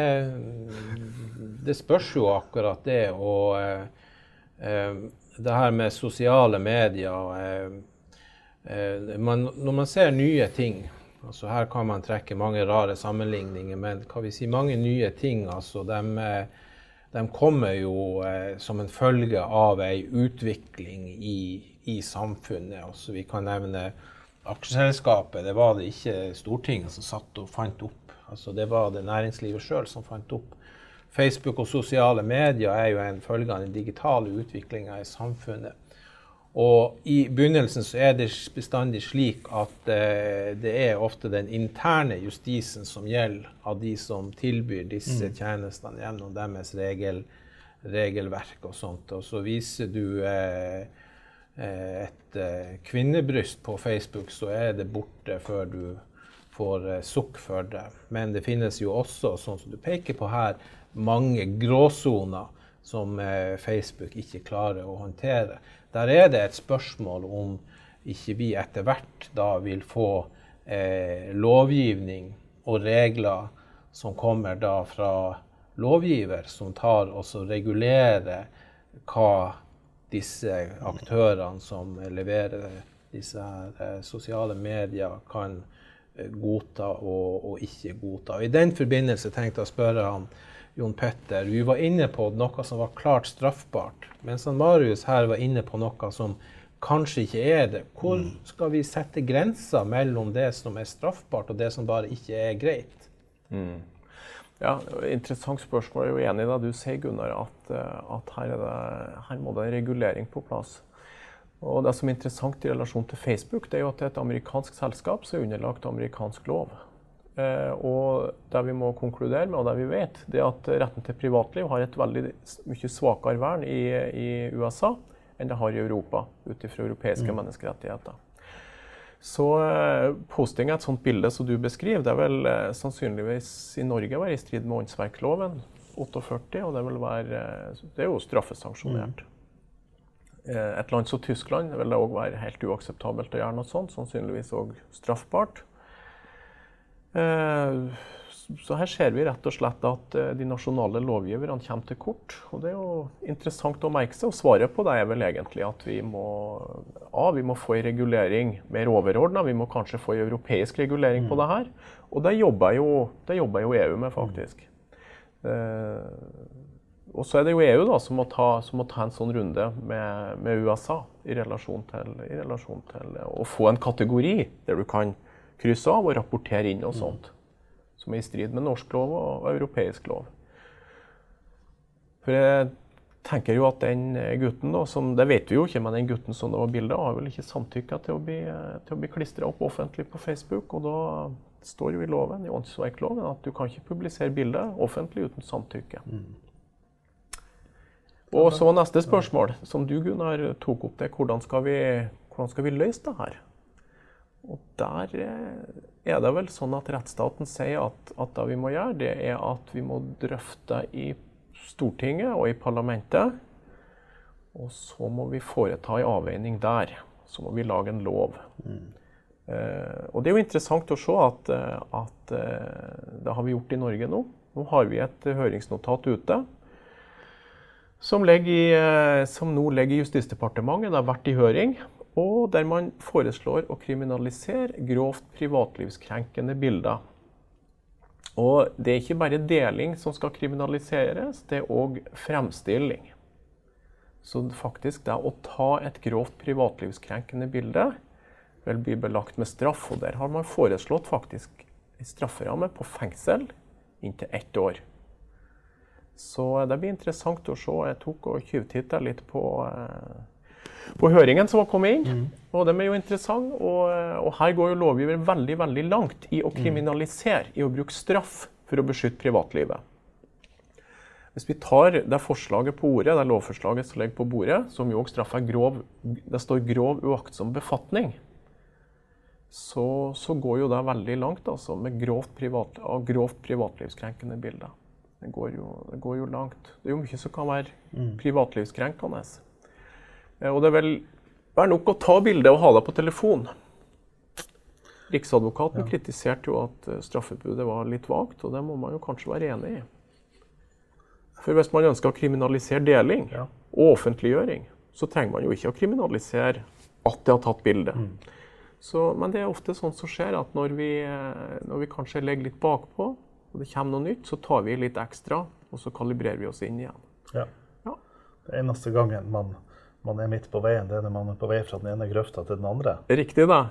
det spørs jo akkurat det. Og eh, eh, det her med sosiale medier eh, eh, man, Når man ser nye ting altså Her kan man trekke mange rare sammenligninger, men kan vi si mange nye ting. altså de, de kommer jo eh, som en følge av ei utvikling i, i samfunnet. Altså, vi kan nevne aksjeselskapet. Det var det ikke Stortinget som satt og fant opp. Altså, det var det næringslivet sjøl som fant opp. Facebook og sosiale medier er jo en følge av den digitale utviklinga i samfunnet. Og i begynnelsen så er det bestandig slik at eh, det er ofte den interne justisen som gjelder av de som tilbyr disse tjenestene gjennom deres regel, regelverk og sånt. Og så viser du eh, eh, et eh, kvinnebryst på Facebook, så er det borte før du får eh, sukk for det. Men det finnes jo også, sånn som du peker på her, mange gråsoner som eh, Facebook ikke klarer å håndtere. Der er det et spørsmål om ikke vi etter hvert da vil få eh, lovgivning og regler som kommer da fra lovgiver, som tar og regulerer hva disse aktørene som leverer disse eh, sosiale medier, kan eh, godta og, og ikke godta. I den forbindelse tenkte jeg å spørre han Jon Petter. Vi var inne på noe som var klart straffbart. Mens han Marius her var inne på noe som kanskje ikke er det. Hvor skal vi sette grenser mellom det som er straffbart, og det som bare ikke er greit? Mm. Ja, Interessant spørsmål. Jeg er jo enig i det du sier, Gunnar, at, eh, at her, det, her, må det en regulering på plass. Og Det som er interessant i relasjon til Facebook, det er jo at det er et amerikansk selskap som er underlagt amerikansk lov. Eh, og det vi må konkludere med, og det vi vet, det er at retten til privatliv har et veldig mye svakere vern i, i USA enn det har i Europa, ut ifra europeiske mm. menneskerettigheter. Så eh, posting av et sånt bilde som du beskriver, det er vel eh, sannsynligvis i Norge være i strid med åndsverkloven 48, og det, vil være, det er jo straffesanksjonert. Mm. Et land som Tyskland vil det òg være helt uakseptabelt å gjøre noe sånt, sannsynligvis òg straffbart. Eh, så her ser vi rett og slett at eh, de nasjonale lovgiverne kommer til kort. Og det er jo interessant å merke seg. Og svaret på det er vel egentlig at vi må, ja, vi må få en regulering mer overordna. Vi må kanskje få en europeisk regulering på mm. det her. Og det jobber jo, det jobber jo EU med, faktisk. Eh, og så er det jo EU da, som må ta, som må ta en sånn runde med, med USA i relasjon, til, i relasjon, til, å få en kategori der du kan krysse av og rapportere inn og sånt som er i strid med norsk lov og europeisk lov. For jeg tenker jo at den gutten, da, som, det vet vi jo ikke, men den gutten som det var bilde av, har vel ikke samtykka til å bli, til bli klistra opp offentlig på Facebook. Og da står jo i loven, i åndsverkloven at du kan ikke publisere bilder offentlig uten samtykke. Mm. Og så neste spørsmål, som du Gunnar tok opp, det hvordan skal vi, hvordan skal vi løse det her? Og der eh, er det vel sånn at rettsstaten sier at, at, det vi må gjøre, det er at vi må drøfte i Stortinget og i parlamentet. Og så må vi foreta en avveining der. Så må vi lage en lov. Mm. Eh, og det er jo interessant å se at, eh, at eh, det har vi gjort i Norge nå. Nå har vi et høringsnotat ute som, i, som nå ligger i Justisdepartementet. Det har vært i høring og der man foreslår å kriminalisere grovt privatlivskrenkende bilder. Og det er ikke bare deling som skal kriminaliseres, det er òg fremstilling. Så faktisk det å ta et grovt privatlivskrenkende bilde vil bli belagt med straff. Og der har man foreslått faktisk en strafferamme på fengsel inntil ett år. Så det blir interessant å se. Jeg tok og tjuvtitta litt på eh, på høringen som har kommet inn. Mm. Og de er jo interessante. Og, og, her går jo lovgiver veldig veldig langt i å mm. kriminalisere, i å bruke straff for å beskytte privatlivet. Hvis vi tar det forslaget på ordet, det lovforslaget som ligger på bordet, som jo også straffer grov Det står grov uaktsom befatning. Så, så, går jo det veldig langt, altså, med grovt, privat, grovt privatlivskrenkende bilder. Det går, jo, det går, jo, langt. Det er jo mye som kan være mm. privatlivskrenkende. Eh, og det er vel være nok å ta bildet og ha det på telefon. Riksadvokaten ja. kritiserte jo at eh, straffebudet var litt vagt, og det må man jo kanskje være enig i. For hvis man ønsker å kriminalisere deling ja. og offentliggjøring, så trenger man jo ikke å kriminalisere at det har tatt bilde. Mm. Men det er ofte sånn som skjer at når vi, eh, når vi kanskje legger litt bakpå, og det kommer noe nytt, så tar vi litt ekstra, og så kalibrerer vi oss inn igjen. Ja. ja. Det eneste gangen man man er midt på veien. Det er når man er på vei fra den ene grøfta til den andre. Riktig, da.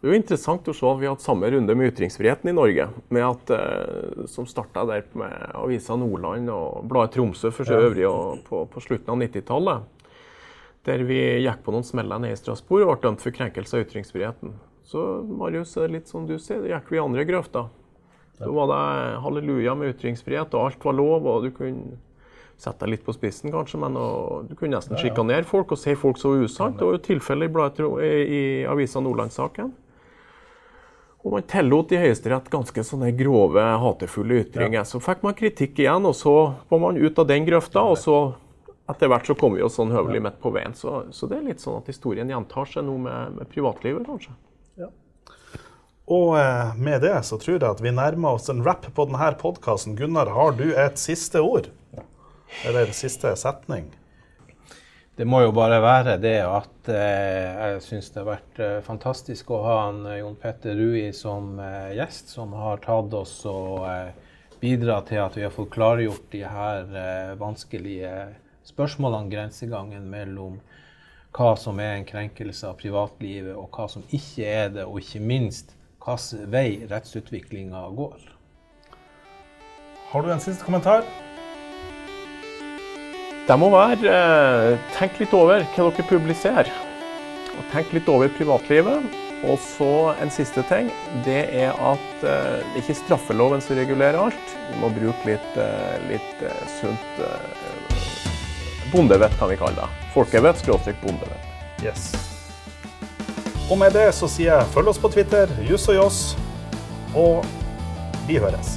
Det er jo interessant å se at vi har hatt samme runde med ytringsfriheten i Norge. Med at, eh, som starta der med Avisa Nordland og Bladet Tromsø for øvrig og på, på, slutten av 90-tallet. Der vi gikk på noen smeller nede i Strasbourg og ble dømt for krenkelse av ytringsfriheten. Så Marius, litt som du sier, gikk vi i andre grøfta. Da var det halleluja med ytringsfrihet, og alt var lov. og du kunne sette deg litt på spissen, kanskje, men å, du kunne nesten ja, ja. sjikanere folk og si folk så usant. Det var jo tilfellet i, i, i avisa Nordlandssaken. Og man tillot i Høyesterett ganske sånne grove, hatefulle ytringer. Ja. Så fikk man kritikk igjen, og så var man ut av den grøfta. Og så etter hvert så kom vi oss sånn høvelig midt på veien. Så, så, det er litt sånn at historien gjentar seg nå med, med privatlivet, kanskje. Ja. Og eh, med det så tror jeg at vi nærmer oss en wrap på denne podkasten. Gunnar, har du et siste ord? Eller siste setning? Det må jo bare være det at eh, jeg syns det har vært eh, fantastisk å ha en, eh, Jon Petter Rui som eh, gjest, som har tatt oss og eh, bidra til at vi har fått klargjort de her eh, vanskelige spørsmålene, grensegangen mellom hva som er en krenkelse av privatlivet, og hva som ikke er det, og ikke minst hvilken vei rettsutviklinga går. Har du en siste kommentar? Det må være eh, Tenk litt over hva dere publiserer. Tenk litt over privatlivet. Og så en siste ting. Det er at det ikke er straffeloven som regulerer alt. Vi må bruke litt, eh, litt eh, sunt eh, bondevett, kan vi kalle det. Folkevett skråstrek bondevett. Yes. Og med det så sier jeg følg oss på Twitter, juss og joss, og vi høres.